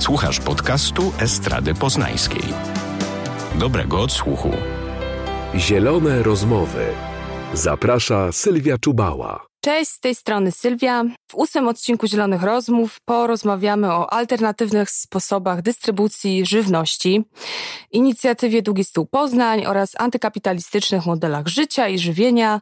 Słuchasz podcastu Estrady Poznańskiej. Dobrego odsłuchu. Zielone rozmowy. Zaprasza Sylwia Czubała. Cześć, z tej strony Sylwia. W ósmym odcinku Zielonych Rozmów porozmawiamy o alternatywnych sposobach dystrybucji żywności, inicjatywie Długi Stół Poznań oraz antykapitalistycznych modelach życia i żywienia.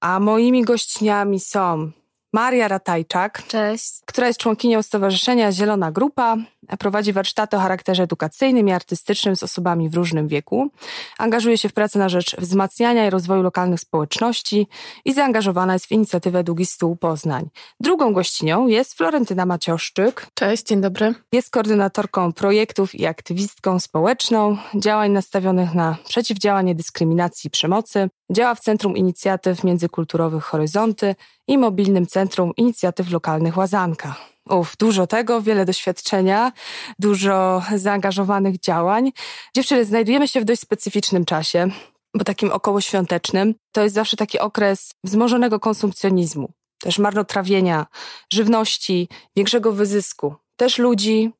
A moimi gościniami są Maria Ratajczak, Cześć. która jest członkinią Stowarzyszenia Zielona Grupa, prowadzi warsztaty o charakterze edukacyjnym i artystycznym z osobami w różnym wieku, angażuje się w pracę na rzecz wzmacniania i rozwoju lokalnych społeczności i zaangażowana jest w inicjatywę Długi Stół Poznań. Drugą gościnią jest Florentyna Macioszczyk. Cześć, dzień dobry. Jest koordynatorką projektów i aktywistką społeczną, działań nastawionych na przeciwdziałanie dyskryminacji i przemocy. Działa w Centrum Inicjatyw Międzykulturowych Horyzonty i Mobilnym Centrum Inicjatyw Lokalnych Łazanka. Uf, dużo tego, wiele doświadczenia, dużo zaangażowanych działań. Dziewczyny, znajdujemy się w dość specyficznym czasie, bo takim okołoświątecznym. To jest zawsze taki okres wzmożonego konsumpcjonizmu, też marnotrawienia żywności, większego wyzysku, też ludzi.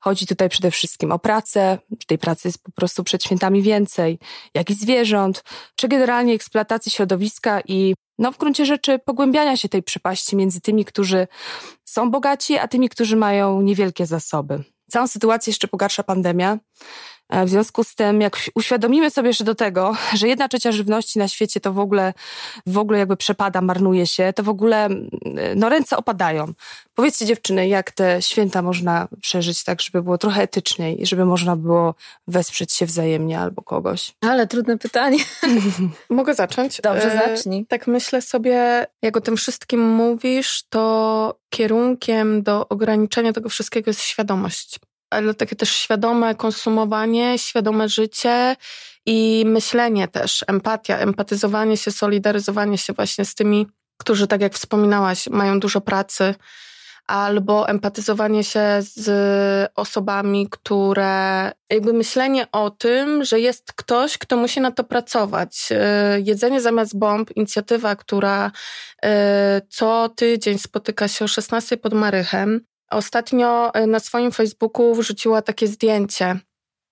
Chodzi tutaj przede wszystkim o pracę, tej pracy jest po prostu przed świętami więcej, jak i zwierząt, czy generalnie eksploatacji środowiska i no w gruncie rzeczy pogłębiania się tej przepaści między tymi, którzy są bogaci, a tymi, którzy mają niewielkie zasoby. Całą sytuację jeszcze pogarsza pandemia. W związku z tym, jak uświadomimy sobie że do tego, że jedna trzecia żywności na świecie to w ogóle, w ogóle jakby przepada, marnuje się, to w ogóle no, ręce opadają. Powiedzcie dziewczyny, jak te święta można przeżyć tak, żeby było trochę etyczniej i żeby można było wesprzeć się wzajemnie albo kogoś? Ale trudne pytanie. Mogę zacząć? Dobrze, zacznij. E, tak myślę sobie, jak o tym wszystkim mówisz, to kierunkiem do ograniczenia tego wszystkiego jest świadomość ale takie też świadome konsumowanie, świadome życie i myślenie też, empatia, empatyzowanie się, solidaryzowanie się właśnie z tymi, którzy, tak jak wspominałaś, mają dużo pracy, albo empatyzowanie się z osobami, które jakby myślenie o tym, że jest ktoś, kto musi na to pracować. E, jedzenie zamiast bomb, inicjatywa, która e, co tydzień spotyka się o 16 pod Marychem, Ostatnio e, na swoim Facebooku wrzuciła takie zdjęcie.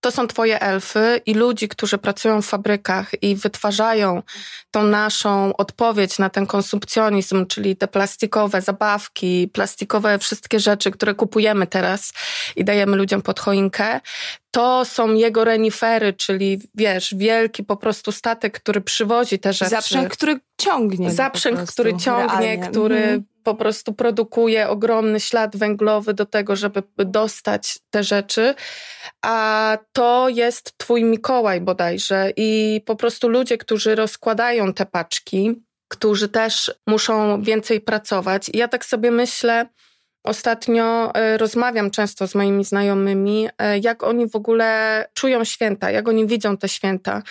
To są twoje elfy i ludzi, którzy pracują w fabrykach i wytwarzają tą naszą odpowiedź na ten konsumpcjonizm, czyli te plastikowe zabawki, plastikowe wszystkie rzeczy, które kupujemy teraz i dajemy ludziom pod choinkę. To są jego renifery, czyli wiesz, wielki po prostu statek, który przywozi te rzeczy. Zaprzęg, który ciągnie. Zaprzęg, który ciągnie, realnie. który mhm po prostu produkuje ogromny ślad węglowy do tego, żeby dostać te rzeczy, a to jest twój Mikołaj bodajże i po prostu ludzie, którzy rozkładają te paczki, którzy też muszą więcej pracować. I ja tak sobie myślę, Ostatnio e, rozmawiam często z moimi znajomymi, e, jak oni w ogóle czują święta, jak oni widzą te święta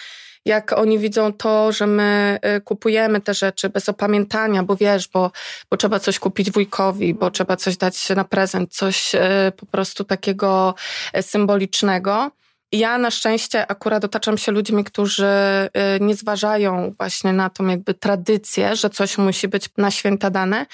jak oni widzą to, że my y, kupujemy te rzeczy bez opamiętania, bo wiesz, bo, bo trzeba coś kupić wujkowi, bo trzeba coś dać na prezent, coś po prostu takiego symbolicznego. Ja na szczęście akurat otaczam się ludźmi, którzy y, nie zważają właśnie na tą jakby tradycję, że coś musi być na święta dane,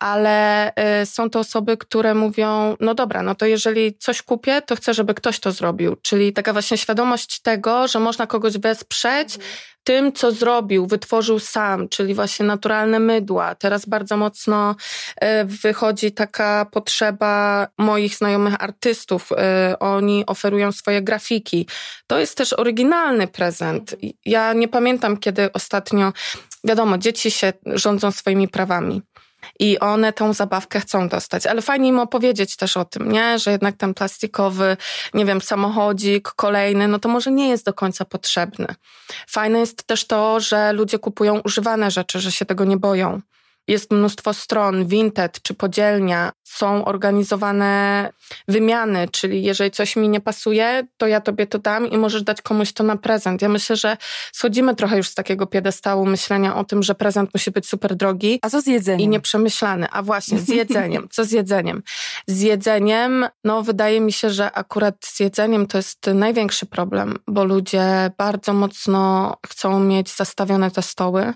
ale y, są to osoby, które mówią, no dobra, no to jeżeli coś kupię, to chcę, żeby ktoś to zrobił. Czyli taka właśnie świadomość tego, że można kogoś wesprzeć, mhm tym, co zrobił, wytworzył sam, czyli właśnie naturalne mydła. Teraz bardzo mocno e, wychodzi taka potrzeba moich znajomych artystów. E, oni oferują swoje grafiki. To jest też oryginalny prezent. Ja nie pamiętam, kiedy ostatnio, wiadomo, dzieci się rządzą swoimi prawami i one tą zabawkę chcą dostać. Ale fajnie im opowiedzieć też o tym, nie? że jednak ten plastikowy, nie wiem, samochodzik kolejny, no to może nie jest do końca potrzebny. Fajne jest też to, że ludzie kupują używane rzeczy, że się tego nie boją. Jest mnóstwo stron, Vinted czy podzielnia, są organizowane wymiany, czyli jeżeli coś mi nie pasuje, to ja tobie to dam i możesz dać komuś to na prezent. Ja myślę, że schodzimy trochę już z takiego piedestału myślenia o tym, że prezent musi być super drogi. A co z jedzeniem? I nieprzemyślany. A właśnie, z jedzeniem. Co z jedzeniem? Z jedzeniem, no wydaje mi się, że akurat z jedzeniem to jest największy problem, bo ludzie bardzo mocno chcą mieć zastawione te stoły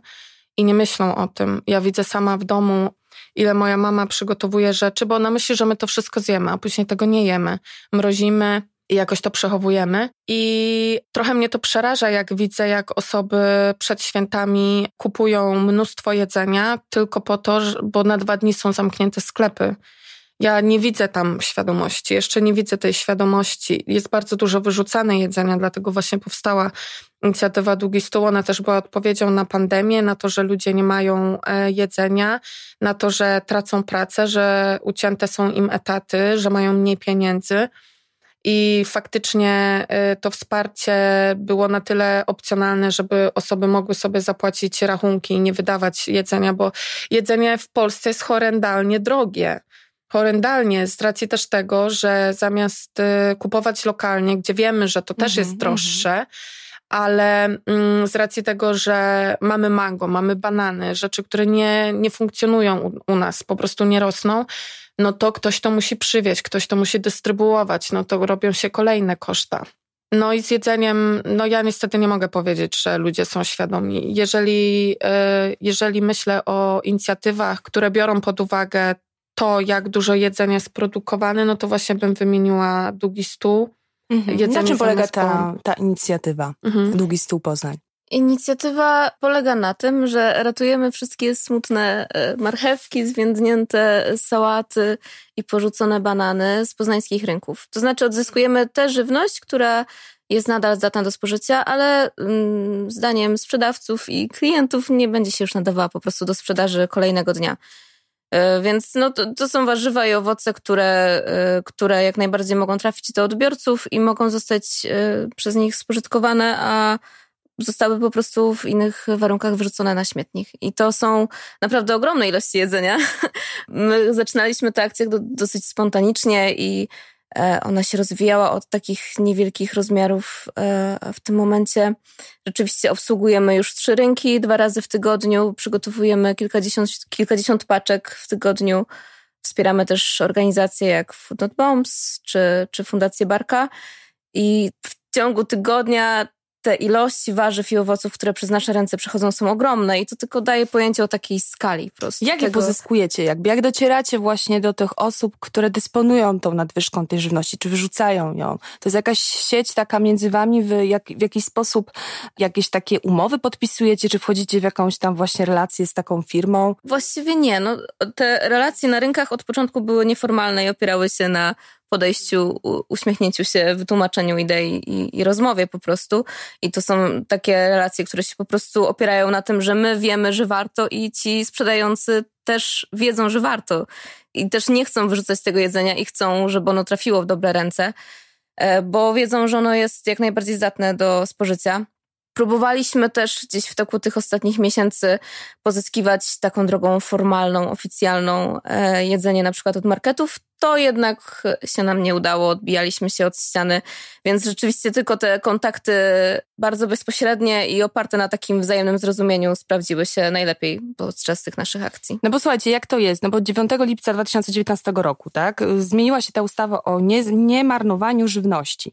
i nie myślą o tym. Ja widzę sama w domu, ile moja mama przygotowuje rzeczy, bo ona myśli, że my to wszystko zjemy, a później tego nie jemy. Mrozimy, i jakoś to przechowujemy. I trochę mnie to przeraża, jak widzę, jak osoby przed świętami kupują mnóstwo jedzenia tylko po to, bo na dwa dni są zamknięte sklepy. Ja nie widzę tam świadomości, jeszcze nie widzę tej świadomości. Jest bardzo dużo wyrzucane jedzenia, dlatego właśnie powstała inicjatywa Długi Stół. Ona też była odpowiedzią na pandemię, na to, że ludzie nie mają e, jedzenia, na to, że tracą pracę, że ucięte są im etaty, że mają mniej pieniędzy. I faktycznie y, to wsparcie było na tyle opcjonalne, żeby osoby mogły sobie zapłacić rachunki i nie wydawać jedzenia, bo jedzenie w Polsce jest horrendalnie drogie. Horrendalnie, z racji też tego, że zamiast y, kupować lokalnie, gdzie wiemy, że to też jest mhm, droższe, mm -hmm ale mm, z racji tego, że mamy mango, mamy banany, rzeczy, które nie, nie funkcjonują u, u, nas, po prostu nie rosną, no to ktoś to musi przywieźć, ktoś to musi dystrybuować, no to robią się kolejne koszta. No i z jedzeniem, no ja niestety nie mogę powiedzieć, że ludzie są świadomi. Jeżeli, e, jeżeli myślę o inicjatywach, które biorą pod uwagę to, jak dużo jedzenia jest produkowane, no to właśnie bym wymieniła Długi Stół, Mhm. Na czym polega ta, ta inicjatywa mhm. Długi Stół Poznań? Inicjatywa polega na tym, że ratujemy wszystkie smutne e, marchewki, zwiędnięte sałaty i porzucone banany z poznańskich rynków. To znaczy odzyskujemy tę żywność, która jest nadal zdatna do spożycia, ale mm, zdaniem sprzedawców i klientów nie będzie się już nadawała po prostu do sprzedaży kolejnego dnia. E, więc no, to, to, są warzywa i owoce, które, e, które jak najbardziej mogą trafić do odbiorców i mogą zostać e, przez nich spożytkowane, a zostały po prostu w innych warunkach wyrzucone na śmietnik. I to są naprawdę ogromne ilości jedzenia. My zaczynaliśmy tę akcję dosyć spontanicznie i ona się rozwijała od takich niewielkich rozmiarów. E, w tym momencie rzeczywiście obsługujemy już trzy rynki dwa razy w tygodniu, przygotowujemy kilkadziesiąt, kilkadziesiąt paczek w tygodniu. Wspieramy też organizacje jak Food Not Bombs czy, czy Fundację Barka. I w ciągu tygodnia te ilości warzyw i owoców, które przez nasze ręce przechodzą, są ogromne i to tylko daje pojęcie o takiej skali po prostu. Jak tego... je pozyskujecie? Jakby, jak docieracie właśnie do tych osób, które dysponują tą nadwyżką tej żywności, czy wyrzucają ją? To jest jakaś sieć taka między wami, wy jak, w jakiś sposób jakieś takie umowy podpisujecie, czy wchodzicie w jakąś tam właśnie relację z taką firmą? Właściwie nie. No, te relacje na rynkach od początku były nieformalne i opierały się na podejściu, uśmiechnięciu się, wytłumaczeniu idei i, i, rozmowie po prostu. I to są takie relacje, które się po prostu opierają na tym, że my wiemy, że warto i ci sprzedający też wiedzą, że warto. I też nie chcą wyrzucać tego jedzenia i chcą, żeby ono trafiło w dobre ręce, e, bo wiedzą, że ono jest jak najbardziej zdatne do spożycia. Próbowaliśmy też gdzieś w toku tych ostatnich miesięcy pozyskiwać taką drogą formalną, oficjalną e, jedzenie na przykład od marketów to jednak się nam nie udało, odbijaliśmy się od ściany, więc rzeczywiście tylko te kontakty bardzo bezpośrednie i oparte na takim wzajemnym zrozumieniu sprawdziły się najlepiej podczas tych naszych akcji. No bo słuchajcie, jak to jest? No bo 9 lipca 2019 roku, tak, zmieniła się ta ustawa o nie, niemarnowaniu żywności.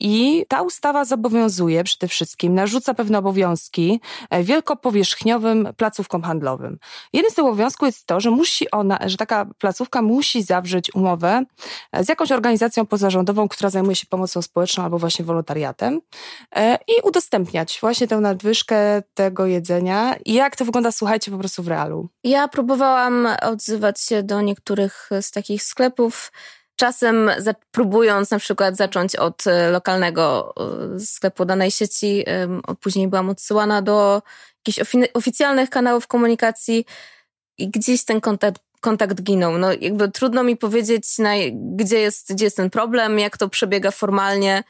I ta ustawa zobowiązuje przede wszystkim, narzuca pewne obowiązki e, wielkopowierzchniowym placówkom handlowym. Jeden z tych obowiązków jest to, że musi ona, że taka placówka musi zawrzeć umowę z jakąś organizacją pozarządową, która zajmuje się pomocą społeczną albo właśnie wolontariatem e, i udostępniać właśnie tę nadwyżkę tego jedzenia. I jak to wygląda, słuchajcie, po prostu w realu? Ja próbowałam odzywać się do niektórych z takich sklepów, Czasem próbując na przykład zacząć od e, lokalnego e, sklepu danej sieci, później byłam odsyłana do jakichś oficjalnych kanałów komunikacji i gdzieś ten kontakt kontakt ginął. No jakby trudno mi powiedzieć, na, gdzie, jest, gdzie jest ten problem, jak to przebiega formalnie.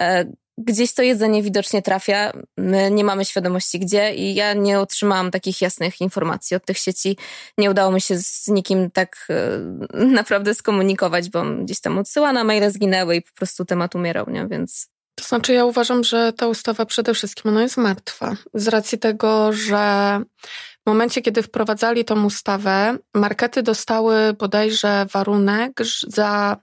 E, gdzieś to jedzenie widocznie trafia. My nie mamy świadomości gdzie i ja nie otrzymałam takich jasnych informacji od tych sieci. Nie udało mi się z nikim tak e, naprawdę skomunikować, bo gdzieś tam odsyłana, maile zginęły i po prostu temat umierał, nie? więc... To znaczy ja uważam, że ta ustawa przede wszystkim ona jest martwa. Z racji tego, że w momencie, kiedy wprowadzali tą ustawę, markety dostały bodajże warunek za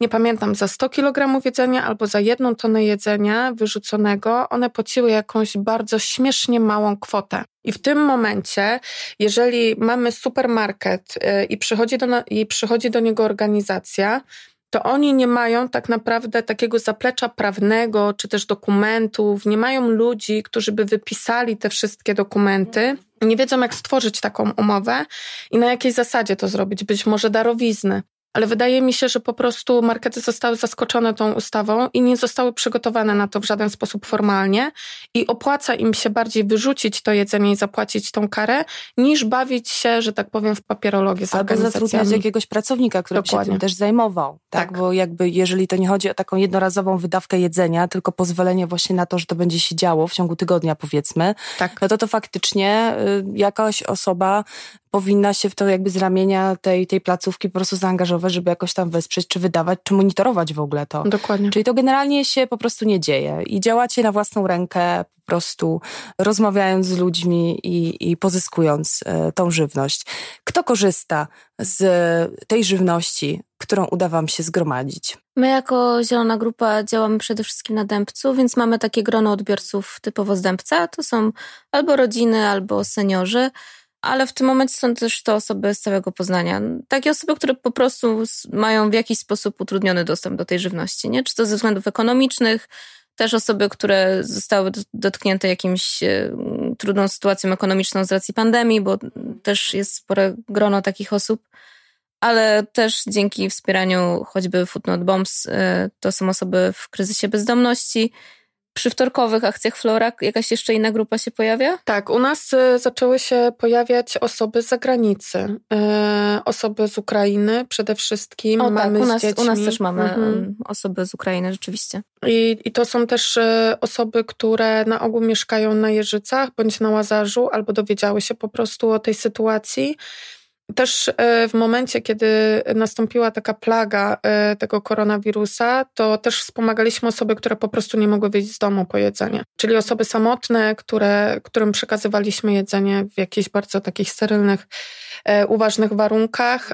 nie pamiętam, za 100 kg jedzenia albo za jedną tonę jedzenia wyrzuconego, one płaciły jakąś bardzo śmiesznie małą kwotę. I w tym momencie, jeżeli mamy supermarket y, i przychodzi do, i przychodzi do niego organizacja, to oni nie mają tak naprawdę takiego zaplecza prawnego, czy też dokumentów, nie mają ludzi, którzy by wypisali te wszystkie dokumenty, nie wiedzą, jak stworzyć taką umowę i na jakiej zasadzie to zrobić. Być może darowizny ale wydaje mi się, że po prostu markety zostały zaskoczone tą ustawą i nie zostały przygotowane na to w żaden sposób formalnie i opłaca im się bardziej wyrzucić to jedzenie i zapłacić tą karę, niż bawić się, że tak powiem, w papierologię z Albo zatrudniać jakiegoś pracownika, który Dokładnie. się tym też zajmował. Tak? tak? Bo jakby jeżeli to nie chodzi o taką jednorazową wydawkę jedzenia, tylko pozwolenie właśnie na to, że to będzie się działo w ciągu tygodnia powiedzmy, tak. no to to faktycznie y, jakaś osoba powinna się w to jakby z ramienia tej, tej placówki po prostu zaangażować, żeby jakoś tam wesprzeć, czy wydawać, czy monitorować w ogóle to. Dokładnie. Czyli to generalnie się po prostu nie dzieje i działacie na własną rękę, po prostu rozmawiając z ludźmi i, i pozyskując e, tą żywność. Kto korzysta z tej żywności, którą uda Wam się zgromadzić? My jako Zielona Grupa działamy przede wszystkim na Dębcu, więc mamy takie grono odbiorców typowo z Dębca. To są albo rodziny, albo seniorzy ale w tym momencie są też to osoby z całego Poznania. Takie osoby, które po prostu mają w jakiś sposób utrudniony dostęp do tej żywności, nie? Czy to ze względów ekonomicznych, też osoby, które zostały dotknięte jakimś e, trudną sytuacją ekonomiczną z racji pandemii, bo też jest spore grono takich osób, ale też dzięki wspieraniu choćby Footnote Bombs e, to są osoby w kryzysie bezdomności, przy wtorkowych akcjach Flora jakaś jeszcze inna grupa się pojawia? Tak, u nas y, zaczęły się pojawiać osoby z zagranicy, y, osoby z Ukrainy przede wszystkim. O mamy tak, u nas, u nas też mamy mhm. osoby z Ukrainy, rzeczywiście. I, I to są też y, osoby, które na ogół mieszkają na Jeżycach bądź na Łazarzu albo dowiedziały się po prostu o tej sytuacji. Też e, w momencie, kiedy nastąpiła taka plaga e, tego koronawirusa, to też wspomagaliśmy osoby, które po prostu nie mogły wyjść z domu po jedzenie. Czyli osoby samotne, które, którym przekazywaliśmy jedzenie w jakichś bardzo takich sterylnych, e, uważnych warunkach,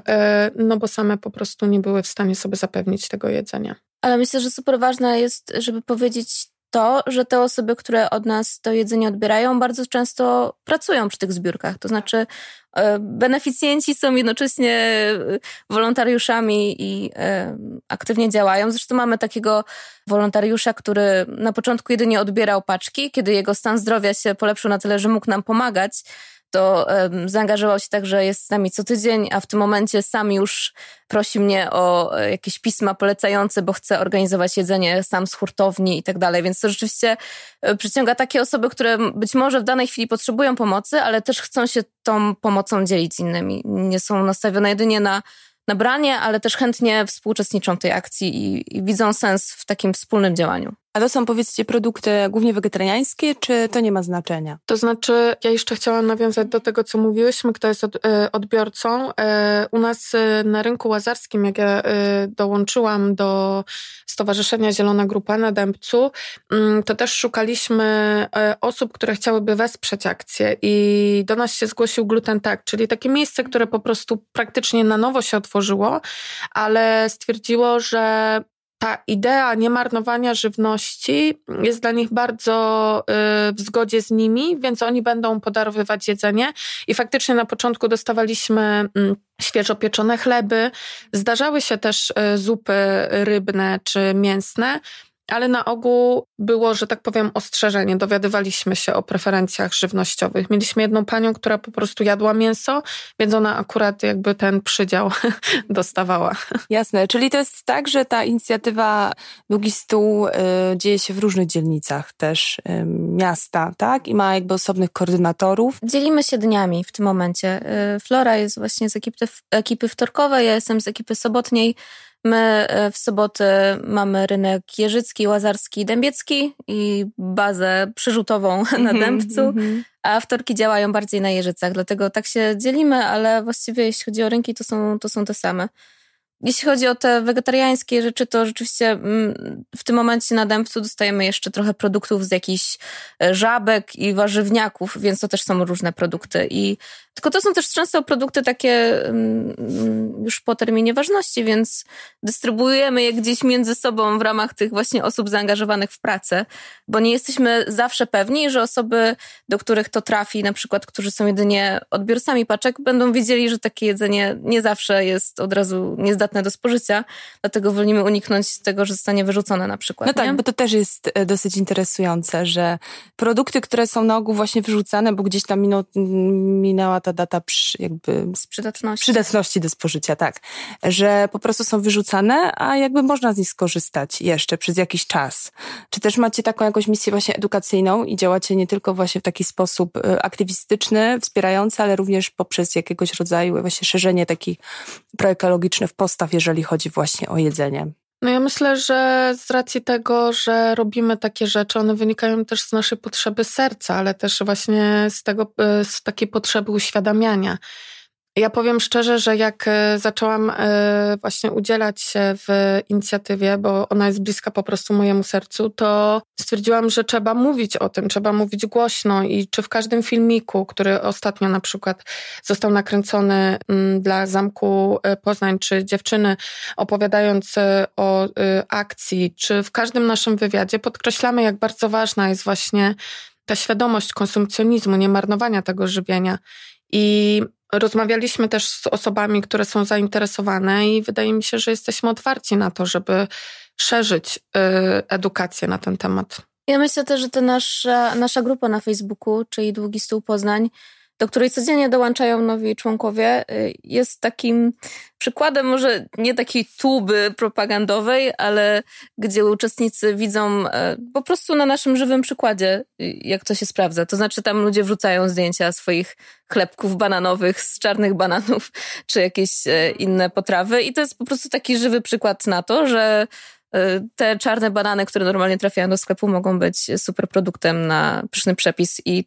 no bo same po prostu nie były w stanie sobie zapewnić tego jedzenia. Ale myślę, że super ważne jest, żeby powiedzieć to, że te osoby, które od nas to jedzenie odbierają, bardzo często pracują przy tych zbiórkach. To znaczy, e, beneficjenci są jednocześnie e, wolontariuszami i e, aktywnie działają. Zresztą mamy takiego wolontariusza, który na początku jedynie odbierał paczki, kiedy jego stan zdrowia się polepszył na tyle, że mógł nam pomagać to zaangażował się tak, że jest z nami co tydzień, a w tym momencie sam już prosi mnie o e, jakieś pisma polecające, bo chce organizować jedzenie sam z hurtowni i tak dalej. Więc to rzeczywiście e, przyciąga takie osoby, które być może w danej chwili potrzebują pomocy, ale też chcą się tą pomocą dzielić z innymi. Nie są nastawione jedynie na nabranie, ale też chętnie współuczestniczą tej akcji i, i widzą sens w takim wspólnym działaniu. A to są, powiedzcie, produkty głównie wegetariańskie, czy to nie ma znaczenia? To znaczy, ja jeszcze chciałam nawiązać do tego, co mówiłyśmy, kto jest e, odbiorcą. E, u nas e, na rynku łazarskim, jak ja dołączyłam do Stowarzyszenia Zielona Grupa na Dębcu, mm, to też szukaliśmy osób, które chciałyby wesprzeć akcję i do nas się zgłosił Gluten Tak, czyli takie miejsce, które po prostu praktycznie na nowo się otworzyło, ale stwierdziło, że ta idea niemarnowania żywności jest dla nich bardzo y, w zgodzie z nimi, więc oni będą podarowywać jedzenie. I faktycznie na początku dostawaliśmy mm, świeżo pieczone chleby. Zdarzały się też y, zupy rybne czy mięsne ale na ogół było, że tak powiem, ostrzeżenie. Dowiadywaliśmy się o preferencjach żywnościowych. Mieliśmy jedną panią, która po prostu jadła mięso, więc ona akurat jakby ten przydział dostawała. Jasne, czyli to jest tak, że ta inicjatywa Długi Stół y, dzieje się w różnych dzielnicach też y, miasta, tak? I ma jakby osobnych koordynatorów. Dzielimy się dniami w tym momencie. Y, Flora jest właśnie z ekipy, ekipy wtorkowej, ja jestem z ekipy sobotniej. My e, w sobotę mamy rynek Jeżycki, Łazarski, Dębiecki i bazę przyrzutową na mhm, Dębcu, mhm. a wtorki działają bardziej na Jeżycach, dlatego tak się dzielimy, ale właściwie jeśli chodzi o rynki, to są, to są te same. Jeśli chodzi o te wegetariańskie rzeczy, to rzeczywiście mm, w tym momencie na dębcu dostajemy jeszcze trochę produktów z jakichś e, żabek i warzywniaków, więc to też są różne produkty. I Tylko to są też często produkty takie um, już po terminie ważności, więc dystrybuujemy je gdzieś między sobą w ramach tych właśnie osób zaangażowanych w pracę, bo nie jesteśmy zawsze pewni, że osoby, do których to trafi, na przykład, którzy są jedynie odbiorcami paczek, będą wiedzieli, że takie jedzenie nie zawsze jest od razu niezdatne do spożycia, dlatego wolimy uniknąć tego, że zostanie wyrzucone na przykład. No tak, nie? bo to też jest e, dosyć interesujące, że produkty, które są na ogół właśnie wyrzucane, bo gdzieś tam minął, minęła ta data przy, jakby przydatności. przydatności do spożycia, tak, że po prostu są wyrzucane, a jakby można z nich skorzystać jeszcze przez jakiś czas. Czy też macie taką jakąś misję właśnie edukacyjną i działacie nie tylko właśnie w taki sposób e, aktywistyczny, wspierający, ale również poprzez jakiegoś rodzaju właśnie szerzenie takich proekologicznych postaw, jeżeli chodzi właśnie o jedzenie? No ja myślę, że z racji tego, że robimy takie rzeczy, one wynikają też z naszej potrzeby serca, ale też właśnie z tego, e, z takiej potrzeby uświadamiania. Ja powiem szczerze, że jak e, zaczęłam e, właśnie udzielać się w inicjatywie, bo ona jest bliska po prostu mojemu sercu, to stwierdziłam, że trzeba mówić o tym, trzeba mówić głośno i czy w każdym filmiku, który ostatnio na przykład został nakręcony mm, dla Zamku e, Poznań, czy dziewczyny opowiadając o akcji, czy w każdym naszym wywiadzie podkreślamy, jak bardzo ważna jest właśnie ta świadomość konsumpcjonizmu, nie marnowania tego żywienia. I Rozmawialiśmy też z osobami, które są zainteresowane, i wydaje mi się, że jesteśmy otwarci na to, żeby szerzyć y, edukację na ten temat. Ja myślę też, że to nasza, nasza grupa na Facebooku, czyli Długi Stół Poznań, do której codziennie dołączają nowi członkowie, y, jest takim przykładem może nie takiej tuby propagandowej, ale gdzie uczestnicy widzą e, po prostu na naszym żywym przykładzie, y, jak to się sprawdza. To znaczy tam ludzie wrzucają zdjęcia swoich chlebków bananowych z czarnych bananów, czy jakieś e, inne potrawy i to jest po prostu taki żywy przykład na to, że e, te czarne banany, które normalnie trafiają do sklepu, mogą być super produktem na pyszny przepis i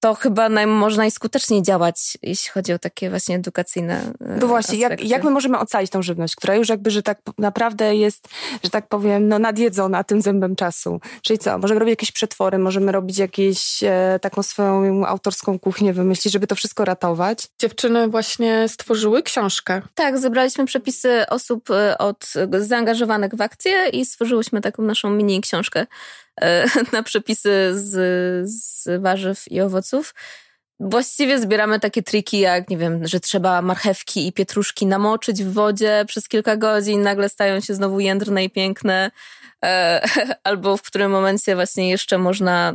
to chyba naj, może najskuteczniej działać, jeśli chodzi o takie właśnie edukacyjne. No właśnie, jak, jak my możemy ocalić tą żywność, która już jakby, że tak naprawdę jest, że tak powiem, no nadjedzona tym zębem czasu. Czyli co, możemy robić jakieś przetwory, możemy robić jakieś e, taką swoją autorską kuchnię, wymyślić, żeby to wszystko ratować. Dziewczyny właśnie stworzyły książkę. Tak, zebraliśmy przepisy osób e, od zaangażowanych w akcję i stworzyłyśmy taką naszą mini książkę E, na przepisy z, z warzyw i owoców. Właściwie zbieramy takie triki, jak nie wiem, że trzeba marchewki i pietruszki namoczyć w wodzie przez kilka godzin, nagle stają się znowu jędrne i piękne, e, albo w którym momencie właśnie jeszcze można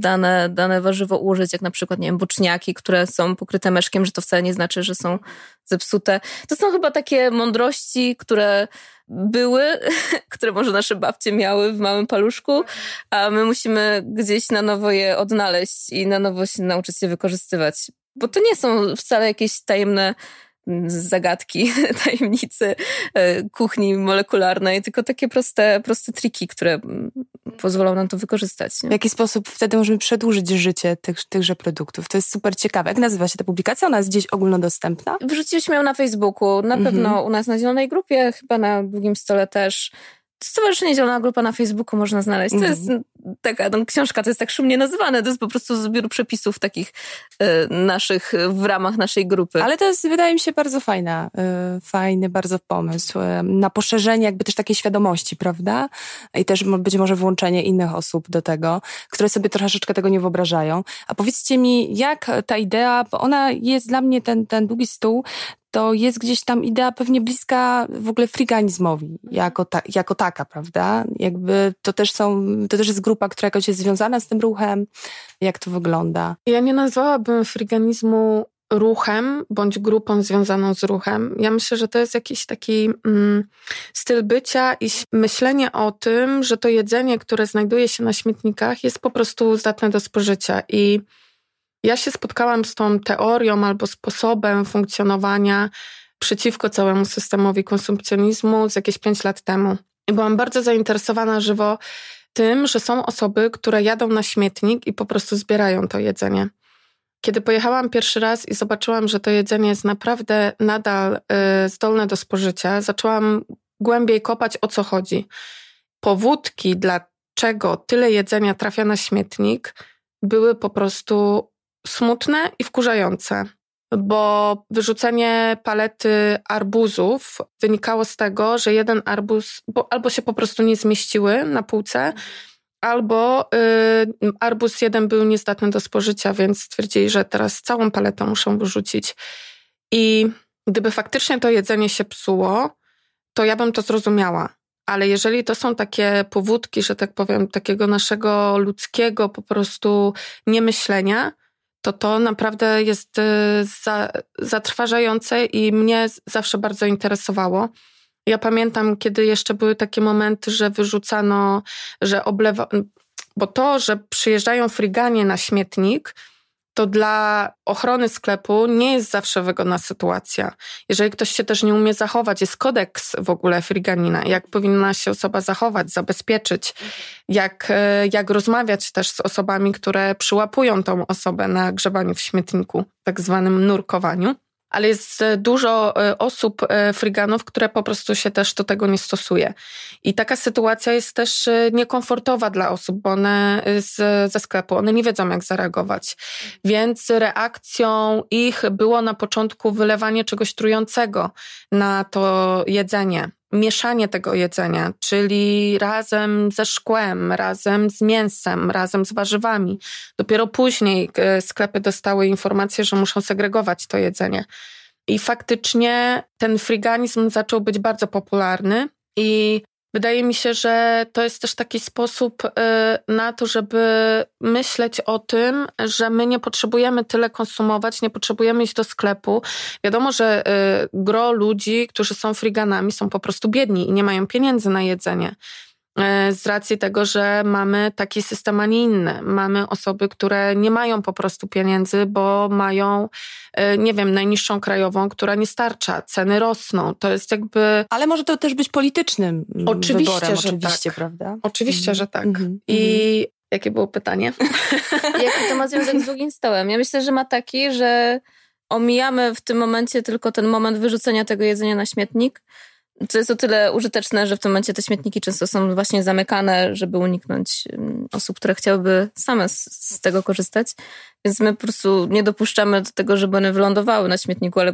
dane, dane warzywo użyć, jak na przykład, nie wiem, boczniaki, które są pokryte meszkiem, że to wcale nie znaczy, że są zepsute. To są chyba takie mądrości, które były, które może nasze babcie miały w małym paluszku, a my musimy gdzieś na nowo je odnaleźć i na nowo się nauczyć je wykorzystywać. Bo to nie są wcale jakieś tajemne zagadki, tajemnicy e, kuchni molekularnej, tylko takie proste, proste triki, które pozwolą nam to wykorzystać. Nie? W jaki sposób wtedy możemy przedłużyć życie tych, tychże produktów? To jest super ciekawe. Jak nazywa się ta publikacja? Ona jest gdzieś ogólnodostępna? Wrzuciliśmy ją na Facebooku, na mhm. pewno u nas na Zielonej Grupie, chyba na Długim Stole też. Stowarzyszenie Zielona Grupa na Facebooku można znaleźć. To jest taka no, książka, to jest tak szumnie nazywane, to jest po prostu zbiór przepisów takich y, naszych w ramach naszej grupy. Ale to jest, wydaje mi się, bardzo fajna, y, fajny bardzo pomysł y, na poszerzenie jakby też takiej świadomości, prawda? I też być może włączenie innych osób do tego, które sobie troszeczkę tego nie wyobrażają. A powiedzcie mi, jak ta idea, bo ona jest dla mnie, ten, ten długi stół, to jest gdzieś tam idea pewnie bliska w ogóle friganizmowi jako, ta, jako taka, prawda? Jakby to też są, to też jest grupa, która jakoś jest związana z tym ruchem. Jak to wygląda? Ja nie nazwałabym friganizmu ruchem bądź grupą związaną z ruchem. Ja myślę, że to jest jakiś taki mm, styl bycia i myślenie o tym, że to jedzenie, które znajduje się na śmietnikach, jest po prostu zdatne do spożycia i ja się spotkałam z tą teorią albo sposobem funkcjonowania przeciwko całemu systemowi konsumpcjonizmu z jakieś pięć lat temu. I byłam bardzo zainteresowana żywo tym, że są osoby, które jadą na śmietnik i po prostu zbierają to jedzenie. Kiedy pojechałam pierwszy raz i zobaczyłam, że to jedzenie jest naprawdę nadal y, zdolne do spożycia, zaczęłam głębiej kopać o co chodzi. Powódki, dlaczego tyle jedzenia trafia na śmietnik, były po prostu smutne i wkurzające bo wyrzucenie palety arbuzów wynikało z tego, że jeden arbuz bo albo się po prostu nie zmieściły na półce, albo y, arbuz jeden był niezdatny do spożycia, więc stwierdzili, że teraz całą paletę muszą wyrzucić. I gdyby faktycznie to jedzenie się psuło, to ja bym to zrozumiała. Ale jeżeli to są takie powódki, że tak powiem, takiego naszego ludzkiego po prostu niemyślenia, to to naprawdę jest y, za, zatrważające i mnie zawsze bardzo interesowało. Ja pamiętam, kiedy jeszcze były takie momenty, że wyrzucano, że oblewa, bo to, że przyjeżdżają friganie na śmietnik, to dla ochrony sklepu nie jest zawsze wygodna sytuacja. Jeżeli ktoś się też nie umie zachować, jest kodeks w ogóle friganina, jak powinna się osoba zachować, zabezpieczyć, jak, e, jak rozmawiać też z osobami, które przyłapują tą osobę na grzebaniu w śmietniku, tak zwanym nurkowaniu ale jest e, dużo e, osób, e, friganów, które po prostu się też do tego nie stosuje. I taka sytuacja jest też niekomfortowa dla osób, bo one z, ze sklepu, one nie wiedzą jak zareagować. Więc reakcją ich było na początku wylewanie czegoś trującego na to jedzenie mieszanie tego jedzenia, czyli razem ze szkłem, razem z mięsem, razem z warzywami. Dopiero później e, sklepy dostały informację, że muszą segregować to jedzenie. I faktycznie ten friganizm zaczął być bardzo popularny i Wydaje mi się, że to jest też taki sposób y, na to, żeby myśleć o tym, że my nie potrzebujemy tyle konsumować, nie potrzebujemy iść do sklepu. Wiadomo, że y, gro ludzi, którzy są friganami, są po prostu biedni i nie mają pieniędzy na jedzenie. E, z racji tego, że mamy taki system, a nie inny. Mamy osoby, które nie mają po prostu pieniędzy, bo mają, e, nie wiem, najniższą krajową, która nie starcza, ceny rosną. To jest jakby. Ale może to też być politycznym oczywiście, wyborem, że oczywiście, tak. prawda? Oczywiście, mm że tak. Mm I jakie było pytanie? Jaki to ma związek z drugim stołem? Ja myślę, że ma taki, że omijamy w tym momencie tylko ten moment wyrzucenia tego jedzenia na śmietnik co jest o tyle użyteczne, że w tym momencie te śmietniki często są właśnie zamykane, żeby uniknąć mm, osób, które chciałyby same z, z, tego korzystać. Więc my po prostu nie dopuszczamy do tego, żeby one wylądowały na śmietniku, ale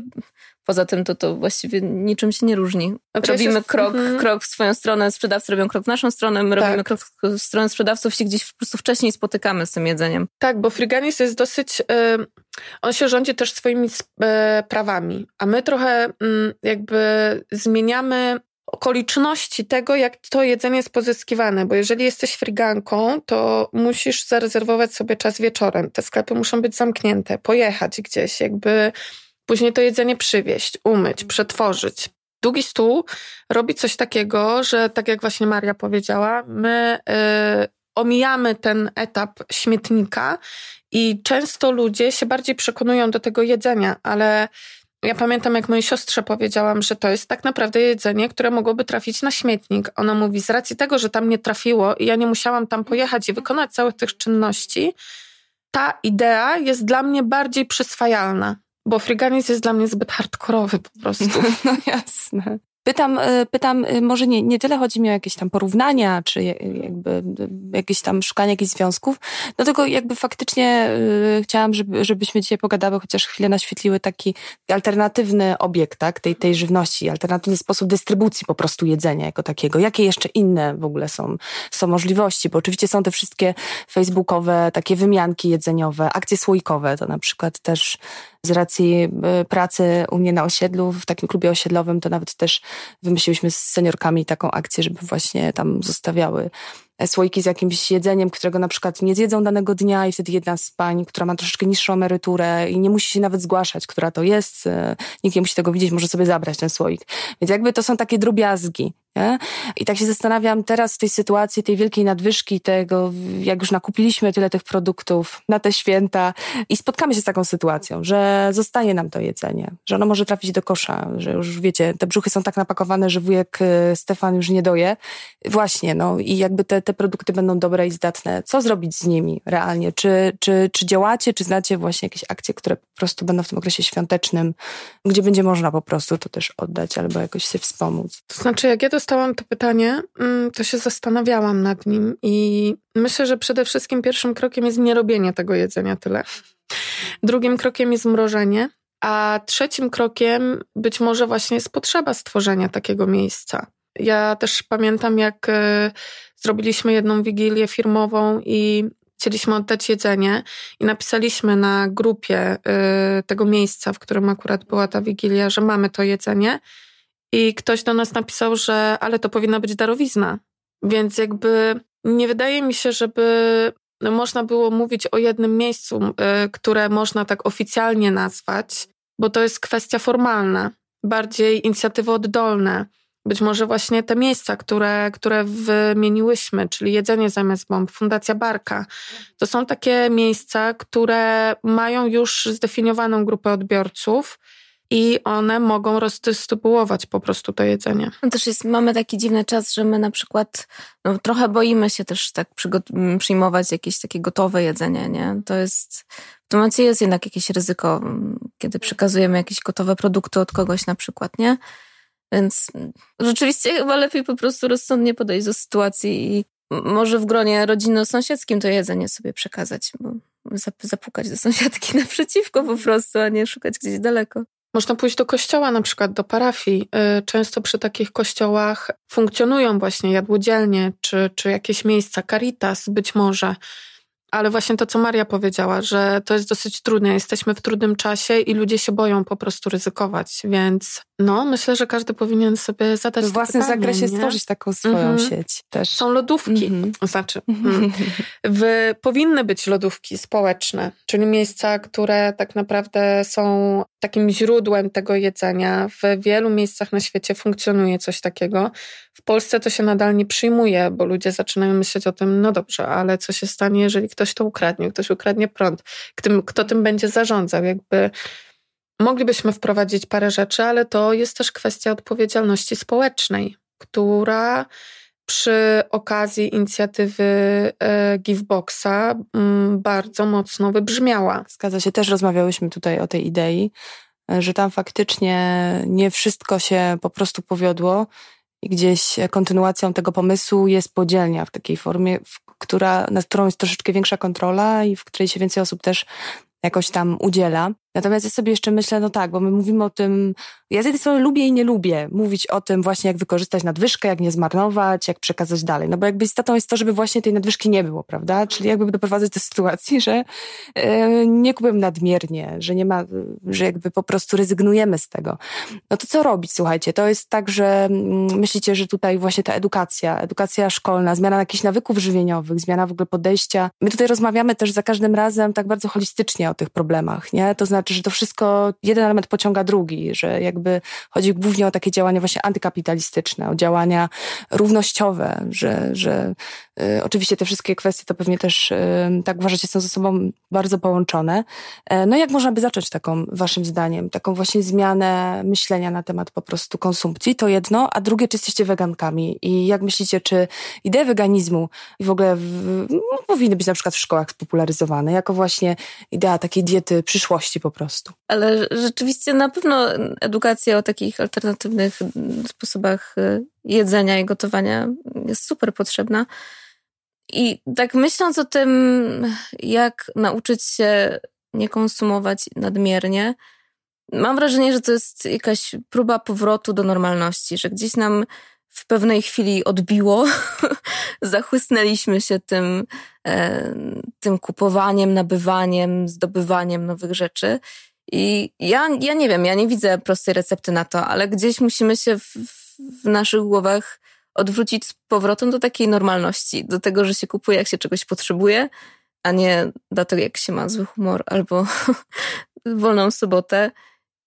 poza tym to to właściwie niczym się nie różni. Znaczy robimy krok, -hmm. krok w swoją stronę, sprzedawcy robią krok w naszą stronę, my tak. robimy krok w stronę sprzedawców, się gdzieś po prostu wcześniej spotykamy z tym jedzeniem. Tak, bo friganis jest dosyć... Yy, on się rządzi też swoimi yy, prawami, a my trochę yy, jakby zmieniamy okoliczności tego, jak to jedzenie jest pozyskiwane, bo jeżeli jesteś friganką, to musisz zarezerwować sobie czas wieczorem. Te sklepy muszą być zamknięte, pojechać gdzieś, jakby później to jedzenie przywieźć, umyć, przetworzyć. Długi stół robi coś takiego, że tak jak właśnie Maria powiedziała, my y, omijamy ten etap śmietnika i często ludzie się bardziej przekonują do tego jedzenia, ale ja pamiętam, jak mojej siostrze powiedziałam, że to jest tak naprawdę jedzenie, które mogłoby trafić na śmietnik. Ona mówi, z racji tego, że tam nie trafiło i ja nie musiałam tam pojechać i wykonać całych tych czynności, ta idea jest dla mnie bardziej przyswajalna. Bo friganis jest dla mnie zbyt hardkorowy po prostu. No jasne. Pytam, e, pytam e, może nie, nie tyle chodzi mi o jakieś tam porównania, czy jakby jakieś tam szukanie jakichś związków, no tylko jakby faktycznie chciałam, żeby, żebyśmy dzisiaj pogadały, chociaż chwilę naświetliły taki alternatywny obiekt, tak, tej, tej żywności, alternatywny sposób dystrybucji po prostu jedzenia jako takiego. Jakie jeszcze inne w ogóle są, są możliwości, bo oczywiście są te wszystkie facebookowe takie wymianki jedzeniowe, akcje słoikowe, to na przykład też z racji y, pracy u mnie na osiedlu, w takim klubie osiedlowym, to nawet też wymyśliłyśmy z seniorkami taką akcję, żeby właśnie tam zostawiały słoiki z jakimś jedzeniem, którego na przykład nie zjedzą danego dnia i wtedy jedna z pań, która ma troszeczkę niższą emeryturę i nie musi się nawet zgłaszać, która to jest, y, nikt nie musi tego widzieć, może sobie zabrać ten słoik. Więc jakby to są takie drobiazgi. Nie? I tak się zastanawiam teraz w tej sytuacji, tej wielkiej nadwyżki, tego, jak już nakupiliśmy tyle tych produktów na te święta i spotkamy się z taką sytuacją, że zostaje nam to jedzenie, że ono może trafić do kosza, że już wiecie, te brzuchy są tak napakowane, że wujek y, Stefan już nie doje. Właśnie, no i jakby te, te produkty będą dobre i zdatne. Co zrobić z nimi realnie? Czy, czy, czy działacie, czy znacie właśnie jakieś akcje, które po prostu będą w tym okresie świątecznym, gdzie będzie można po prostu to też oddać albo jakoś się wspomóc? To znaczy, jak ja dostałam to pytanie, mm, to się zastanawiałam nad nim i myślę, że przede wszystkim pierwszym krokiem jest nie robienie tego jedzenia tyle. Drugim krokiem jest mrożenie, a trzecim krokiem być może właśnie jest potrzeba stworzenia takiego miejsca. Ja też pamiętam, jak e, zrobiliśmy jedną wigilię firmową i chcieliśmy oddać jedzenie i napisaliśmy na grupie y, tego miejsca, w którym akurat była ta wigilia, że mamy to jedzenie. I ktoś do nas napisał, że ale to powinna być darowizna. Więc jakby nie wydaje mi się, żeby można było mówić o jednym miejscu, y, które można tak oficjalnie nazwać, bo to jest kwestia formalna, bardziej inicjatywy oddolne. Być może właśnie te miejsca, które, które wymieniłyśmy, czyli Jedzenie zamiast bomb, Fundacja Barka, to są takie miejsca, które mają już zdefiniowaną grupę odbiorców i one mogą rozdystrybuować po prostu to jedzenie. No też jest, mamy taki dziwny czas, że my na przykład no, trochę boimy się też tak przyjmować jakieś takie gotowe jedzenie, nie? To jest, w tym momencie jest jednak jakieś ryzyko, kiedy przekazujemy jakieś gotowe produkty od kogoś na przykład, nie? Więc rzeczywiście chyba lepiej po prostu rozsądnie podejść do sytuacji i może w gronie rodzinno-sąsiedzkim to jedzenie sobie przekazać, bo zapukać do sąsiadki naprzeciwko po prostu, a nie szukać gdzieś daleko. Można pójść do kościoła, na przykład do parafii. Y, często przy takich kościołach funkcjonują właśnie jadłodzielnie, czy, czy jakieś miejsca, caritas być może, ale właśnie to, co Maria powiedziała, że to jest dosyć trudne. Jesteśmy w trudnym czasie i ludzie się boją po prostu ryzykować, więc no, myślę, że każdy powinien sobie zadać W własnym pytanie, zakresie nie? stworzyć taką swoją mhm. sieć też. Są lodówki, mhm. znaczy mhm. w, powinny być lodówki społeczne, czyli miejsca, które tak naprawdę są takim źródłem tego jedzenia. W wielu miejscach na świecie funkcjonuje coś takiego. W Polsce to się nadal nie przyjmuje, bo ludzie zaczynają myśleć o tym, no dobrze, ale co się stanie, jeżeli ktoś to ukradnie, ktoś ukradnie prąd, kto, tym będzie zarządzał, jakby Moglibyśmy wprowadzić parę rzeczy, ale to jest też kwestia odpowiedzialności społecznej, która przy okazji inicjatywy e, Giveboxa mm, bardzo mocno wybrzmiała. Zgadza się, też rozmawiałyśmy tutaj o tej idei, e, że tam faktycznie nie wszystko się po prostu powiodło i gdzieś kontynuacją tego pomysłu jest podzielnia w takiej formie, która, nad którą jest troszeczkę większa kontrola i w której się więcej osób też jakoś tam udziela. Natomiast ja sobie jeszcze myślę, no tak, bo my mówimy o tym, ja z jednej strony lubię i nie lubię mówić o tym właśnie, jak wykorzystać nadwyżkę, jak nie zmarnować, jak przekazać dalej. No bo jakby istotą jest to, żeby właśnie tej nadwyżki nie było, prawda? Czyli jakby doprowadzać do sytuacji, że yy, nie kupujemy nadmiernie, że nie ma, że jakby po prostu rezygnujemy z tego. No to co robić, słuchajcie? To jest tak, że yy, myślicie, że tutaj właśnie ta edukacja, edukacja szkolna, zmiana jakichś nawyków żywieniowych, zmiana w ogóle podejścia. My tutaj rozmawiamy też za każdym razem tak bardzo holistycznie o tych problemach, nie? To znaczy znaczy, że to wszystko, jeden element pociąga drugi, że jakby chodzi głównie o takie działania właśnie antykapitalistyczne, o działania równościowe, że, że y, oczywiście te wszystkie kwestie to pewnie też, y, tak uważacie, są ze sobą bardzo połączone. Y, no jak można by zacząć taką, waszym zdaniem, taką właśnie zmianę myślenia na temat po prostu konsumpcji, to jedno, a drugie, czy jesteście wegankami i jak myślicie, czy idee weganizmu w ogóle w, no, powinny być na przykład w szkołach spopularyzowane, jako właśnie idea takiej diety przyszłości po po prostu. Ale rzeczywiście na pewno edukacja o takich alternatywnych sposobach y, jedzenia i gotowania jest super potrzebna. I tak myśląc o tym, jak nauczyć się nie konsumować nadmiernie, mam wrażenie, że to jest jakaś próba powrotu do normalności, że gdzieś nam w pewnej chwili odbiło, zachłysnęliśmy się tym, e, tym kupowaniem, nabywaniem, zdobywaniem nowych rzeczy. I ja, ja nie wiem, ja nie widzę prostej recepty na to, ale gdzieś musimy się w, w naszych głowach odwrócić z powrotem do takiej normalności, do tego, że się kupuje, jak się czegoś potrzebuje, a nie do tego, jak się ma zły humor albo wolną sobotę.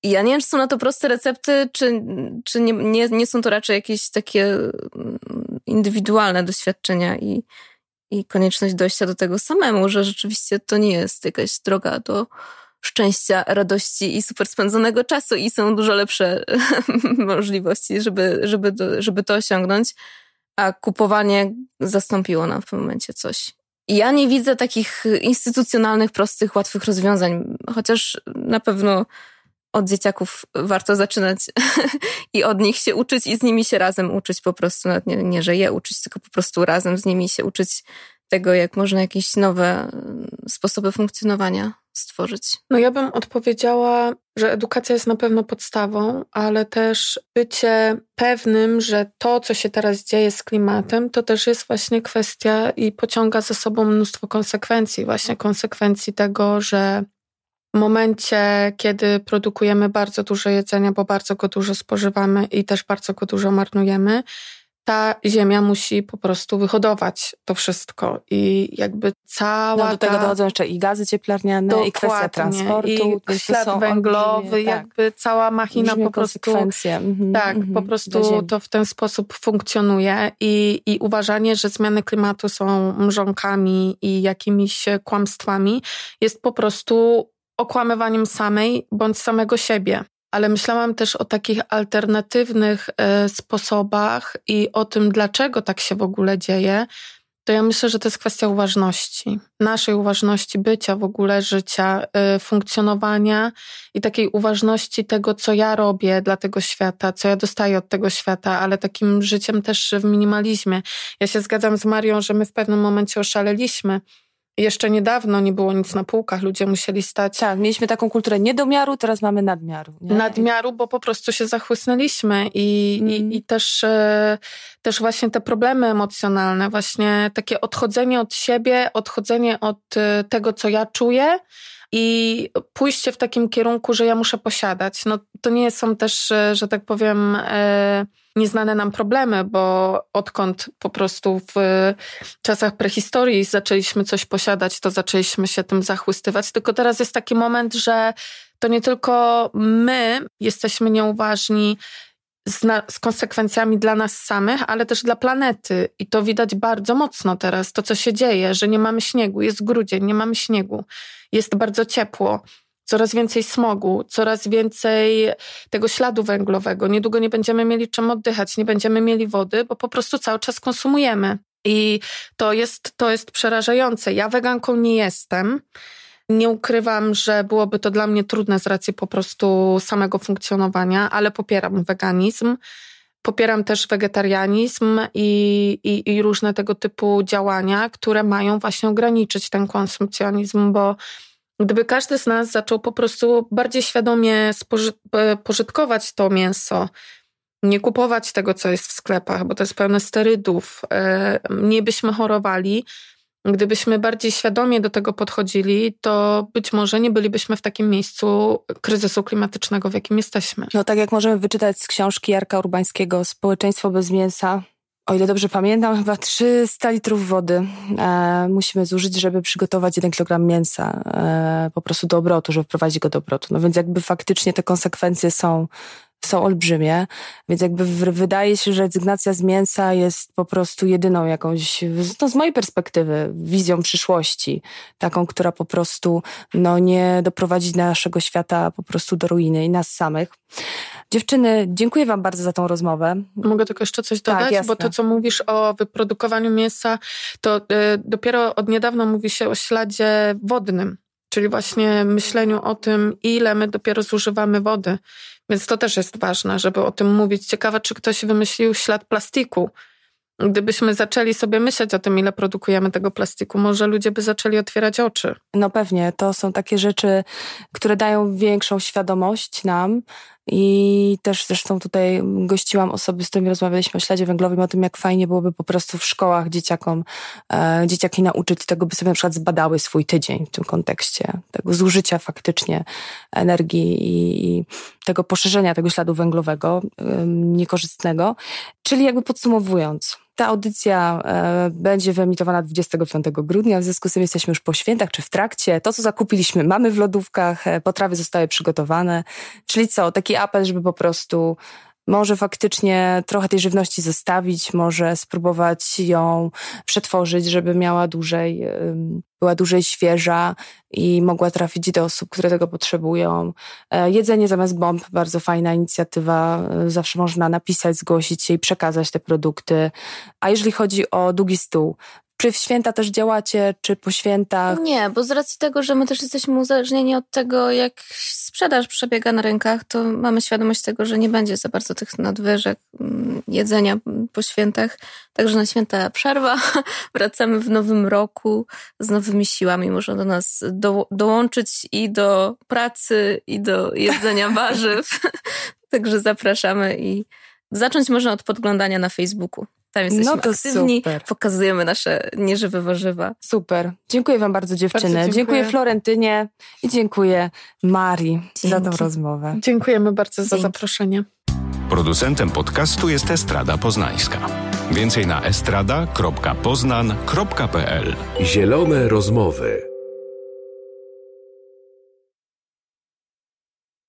I ja nie wiem, czy są na to proste recepty, czy, czy nie, nie, nie są to raczej jakieś takie mm, indywidualne doświadczenia i, i konieczność dojścia do tego samemu, że rzeczywiście to nie jest jakaś droga do szczęścia, radości i super spędzonego czasu. I są dużo lepsze możliwości, żeby, żeby, żeby to osiągnąć, a kupowanie zastąpiło nam w tym momencie coś. Ja nie widzę takich instytucjonalnych, prostych, łatwych rozwiązań, chociaż na pewno od dzieciaków warto zaczynać i od nich się uczyć i z nimi się razem uczyć po prostu. Nawet nie, nie, że je uczyć, tylko po prostu razem z nimi się uczyć tego, jak można jakieś nowe mm, sposoby funkcjonowania stworzyć? No ja bym odpowiedziała, że edukacja jest na pewno podstawą, ale też bycie pewnym, że to, co się teraz dzieje z klimatem, to też jest właśnie kwestia i pociąga za sobą mnóstwo konsekwencji. Właśnie konsekwencji tego, że momencie, kiedy produkujemy bardzo dużo jedzenia, bo bardzo go dużo spożywamy i też bardzo go dużo marnujemy, ta ziemia musi po prostu wyhodować to wszystko i jakby cała no, do tego ta... dochodzą jeszcze i gazy cieplarniane Dokładnie. i kwestia transportu. I ślad węglowy, olbrzymie, tak. jakby tak. cała machina po prostu... Mhm, tak, mhm, po prostu to w ten sposób funkcjonuje i, i uważanie, że zmiany klimatu są mrzonkami i jakimiś kłamstwami jest po prostu okłamywaniem samej bądź samego siebie ale myślałam też o takich alternatywnych e, sposobach i o tym, dlaczego tak się w ogóle dzieje. To ja myślę, że to jest kwestia uważności, naszej uważności bycia w ogóle, życia, e, funkcjonowania i takiej uważności tego, co ja robię dla tego świata, co ja dostaję od tego świata, ale takim życiem też w minimalizmie. Ja się zgadzam z Marią, że my w pewnym momencie oszaleliśmy jeszcze niedawno nie było nic na półkach, ludzie musieli stać. Tak, mieliśmy taką kulturę niedomiaru, teraz mamy nadmiaru. Nie? Nadmiaru, bo po prostu się zachłysnęliśmy i, mm. i, i, też, e, też właśnie te problemy emocjonalne, właśnie takie odchodzenie od siebie, odchodzenie od e, tego, co ja czuję i pójście w takim kierunku, że ja muszę posiadać. No to nie są też, e, że tak powiem, nieznane nam problemy, bo odkąd po prostu w czasach prehistorii zaczęliśmy coś posiadać, to zaczęliśmy się tym zachłystywać. Tylko teraz jest taki moment, że to nie tylko my jesteśmy nieuważni z, na, z, konsekwencjami dla nas samych, ale też dla planety. I to widać bardzo mocno teraz, to co się dzieje, że nie mamy śniegu, jest grudzień, nie mamy śniegu, jest bardzo ciepło coraz więcej smogu, coraz więcej tego śladu węglowego. Niedługo nie będziemy mieli czym oddychać, nie będziemy mieli wody, bo po prostu cały czas konsumujemy. I to jest, to jest przerażające. Ja weganką nie jestem. Nie ukrywam, że byłoby to dla mnie trudne z racji po prostu samego funkcjonowania, ale popieram weganizm. Popieram też wegetarianizm i, i, i różne tego typu działania, które mają właśnie ograniczyć ten konsumpcjonizm, bo Gdyby każdy z nas zaczął po prostu bardziej świadomie e, pożytkować to mięso, nie kupować tego, co jest w sklepach, bo to jest pełne sterydów, e, nie byśmy chorowali. Gdybyśmy bardziej świadomie do tego podchodzili, to być może nie bylibyśmy w takim miejscu kryzysu klimatycznego, w jakim jesteśmy. No tak jak możemy wyczytać z książki Jarka Urbańskiego Społeczeństwo bez mięsa, o ile dobrze pamiętam, chyba 300 litrów wody e, musimy zużyć, żeby przygotować 1 kg mięsa e, po prostu do obrotu, żeby wprowadzić go do obrotu. No więc jakby faktycznie te konsekwencje są są olbrzymie, więc jakby wydaje się, że rezygnacja z mięsa jest po prostu jedyną jakąś, no z mojej perspektywy, wizją przyszłości, taką, która po prostu no, nie doprowadzi naszego świata po prostu do ruiny i nas samych. Dziewczyny, dziękuję Wam bardzo za tą rozmowę. Mogę tylko jeszcze coś dodać, tak, bo to, co mówisz o wyprodukowaniu mięsa, to y, dopiero od niedawna mówi się o śladzie wodnym, czyli właśnie myśleniu o tym, ile my dopiero zużywamy wody. Więc to też jest ważne, żeby o tym mówić. Ciekawe, czy ktoś wymyślił ślad plastiku. Gdybyśmy zaczęli sobie myśleć o tym, ile produkujemy tego plastiku, może ludzie by zaczęli otwierać oczy. No pewnie, to są takie rzeczy, które dają większą świadomość nam, i też zresztą tutaj gościłam osoby, z którymi rozmawialiśmy o śladzie węglowym, o tym, jak fajnie byłoby po prostu w szkołach dzieciakom, e, dzieciaki nauczyć tego, by sobie na przykład zbadały swój tydzień w tym kontekście, tego zużycia faktycznie energii i, i tego poszerzenia tego śladu węglowego e, niekorzystnego. Czyli jakby podsumowując, ta audycja e, będzie wyemitowana 25 grudnia, w związku z tym jesteśmy już po świętach czy w trakcie. To, co zakupiliśmy, mamy w lodówkach, e, potrawy zostały przygotowane. Czyli co, taki apel, żeby po prostu może faktycznie trochę tej żywności zostawić, może spróbować ją przetworzyć, żeby miała dłużej, była dłużej świeża i mogła trafić do osób, które tego potrzebują. E, jedzenie zamiast bomb, bardzo fajna inicjatywa. E, zawsze można napisać, zgłosić się i przekazać te produkty. A jeżeli chodzi o długi stół, Czy w święta też działacie, czy po świętach? Nie, bo z racji tego, że my też jesteśmy uzależnieni od tego, jak sprzedaż przebiega na rynkach, to mamy świadomość tego, że nie będzie za bardzo tych nadwyżek mm, jedzenia po świętach. Także na święta przerwa. Wracamy w nowym roku z nowymi siłami. Można do nas do, dołączyć i do pracy, i do jedzenia warzyw. Także zapraszamy i zacząć można od podglądania na Facebooku. Tam jesteśmy no to aktywni, super. pokazujemy nasze nieżywe warzywa. Super. Dziękuję wam bardzo dziewczyny. Bardzo dziękuję. dziękuję. Florentynie i dziękuję Marii Dzięki. za tę rozmowę. Dziękujemy bardzo Dzięki. za zaproszenie. Producentem podcastu jest Estrada Poznańska. Więcej na estrada.poznan.pl Zielone rozmowy.